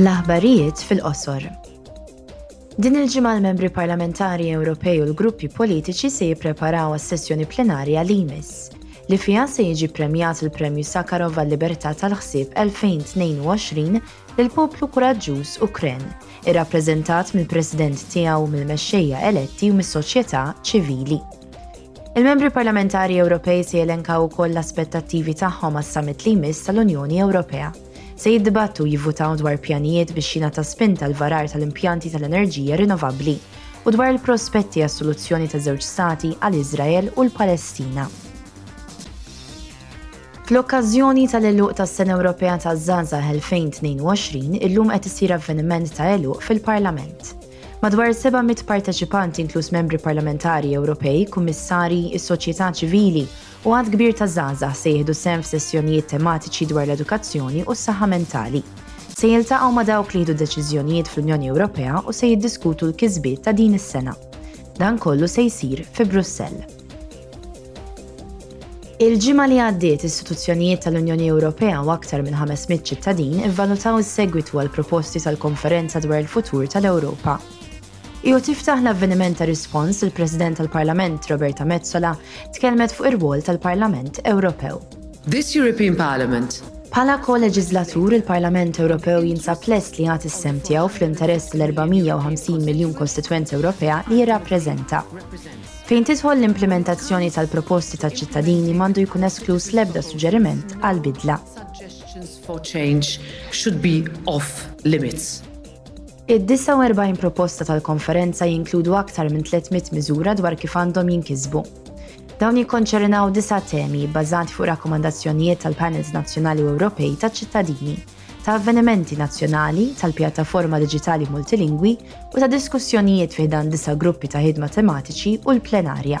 L-aħbarijiet fil-qosor. Din il-ġimgħa l-membri parlamentari Ewropej u l-gruppi politiċi se jippreparaw għas-sessjoni plenarja li jmiss, li fiha se jiġi premjat il-Premju Sakharov għal-Libertà tal-Ħsieb 2022 lil poplu kuraġġuż Ukren, irrappreżentat mill-President tiegħu u mill-mexxejja eletti u mis-soċjetà ċivili. Il-Membri Parlamentari Ewropej se jelenkaw ukoll l-aspettattivi tagħhom għas-Summit li jmiss tal-Unjoni Ewropea. Se jiddibattu u jivvutaw dwar pjanijiet biex jingħata spinta l-varar tal-impjanti tal-enerġija rinnovabbli u dwar il-prospetti għas-soluzzjoni ta' żewġ stati għal Iżrael u l-Palestina. Fl-okkażjoni tal-għeluq tas-Sena Ewropea taż-Żgħażagħ 2022, illum qed isir avveniment ta' għeluq fil-Parlament. Madwar 700 parteċipant inkluż membri parlamentari Ewropej, kummissarji, is-soċjetà ċivili u għadd kbir ta' żgħażagħ se jieħdu sehem f'sessjonijiet tematiċi dwar l-edukazzjoni u s-saħħa mentali. Se jiltaqgħu ma' dawk li jieħdu deċiżjonijiet fl-Unjoni Ewropea u se jiddiskutu l-kisbiet ta' din is-sena. Dan kollu se jsir fi Brussell. Il-ġimgħa li għaddiet istituzzjonijiet tal-Unjoni Ewropea u aktar minn 500 ċittadin ivvalutaw is-segwitu għall-proposti tal-Konferenza dwar il-Futur tal-Ewropa. I u tiftaħ l-avveniment ta' rispons il-President tal-Parlament Roberta Metsola tkellmet fuq ir-rwol tal-Parlament Ewropew. This European Parliament Bħala ko-leġiżlatur, il-Parlament Ewropew jinsab lest li jagħti s-sehem tiegħu fl-interess tal-450 miljun kostitwent Ewropea li jirrappreżenta. Fejn tidħol l-implimentazzjoni tal-proposti taċ-ċittadini m'għandu jkun eskluż l-ebda suġġeriment għal bidla. Id-49 proposta tal-Konferenza jinkludu aktar minn 300 miżura dwar kif għandhom jinkisbu. Dawn jikkonċernaw disa' temi bbażati fuq rakkomandazzjonijiet tal-Panels Nazzjonali u Ewropej taċ-ċittadini. ta' avvenimenti nazzjonali, tal-pjattaforma diġitali multilingwi u ta' diskussjonijiet fi ħdan disa' gruppi ta' ħidma tematiċi u l-plenarja.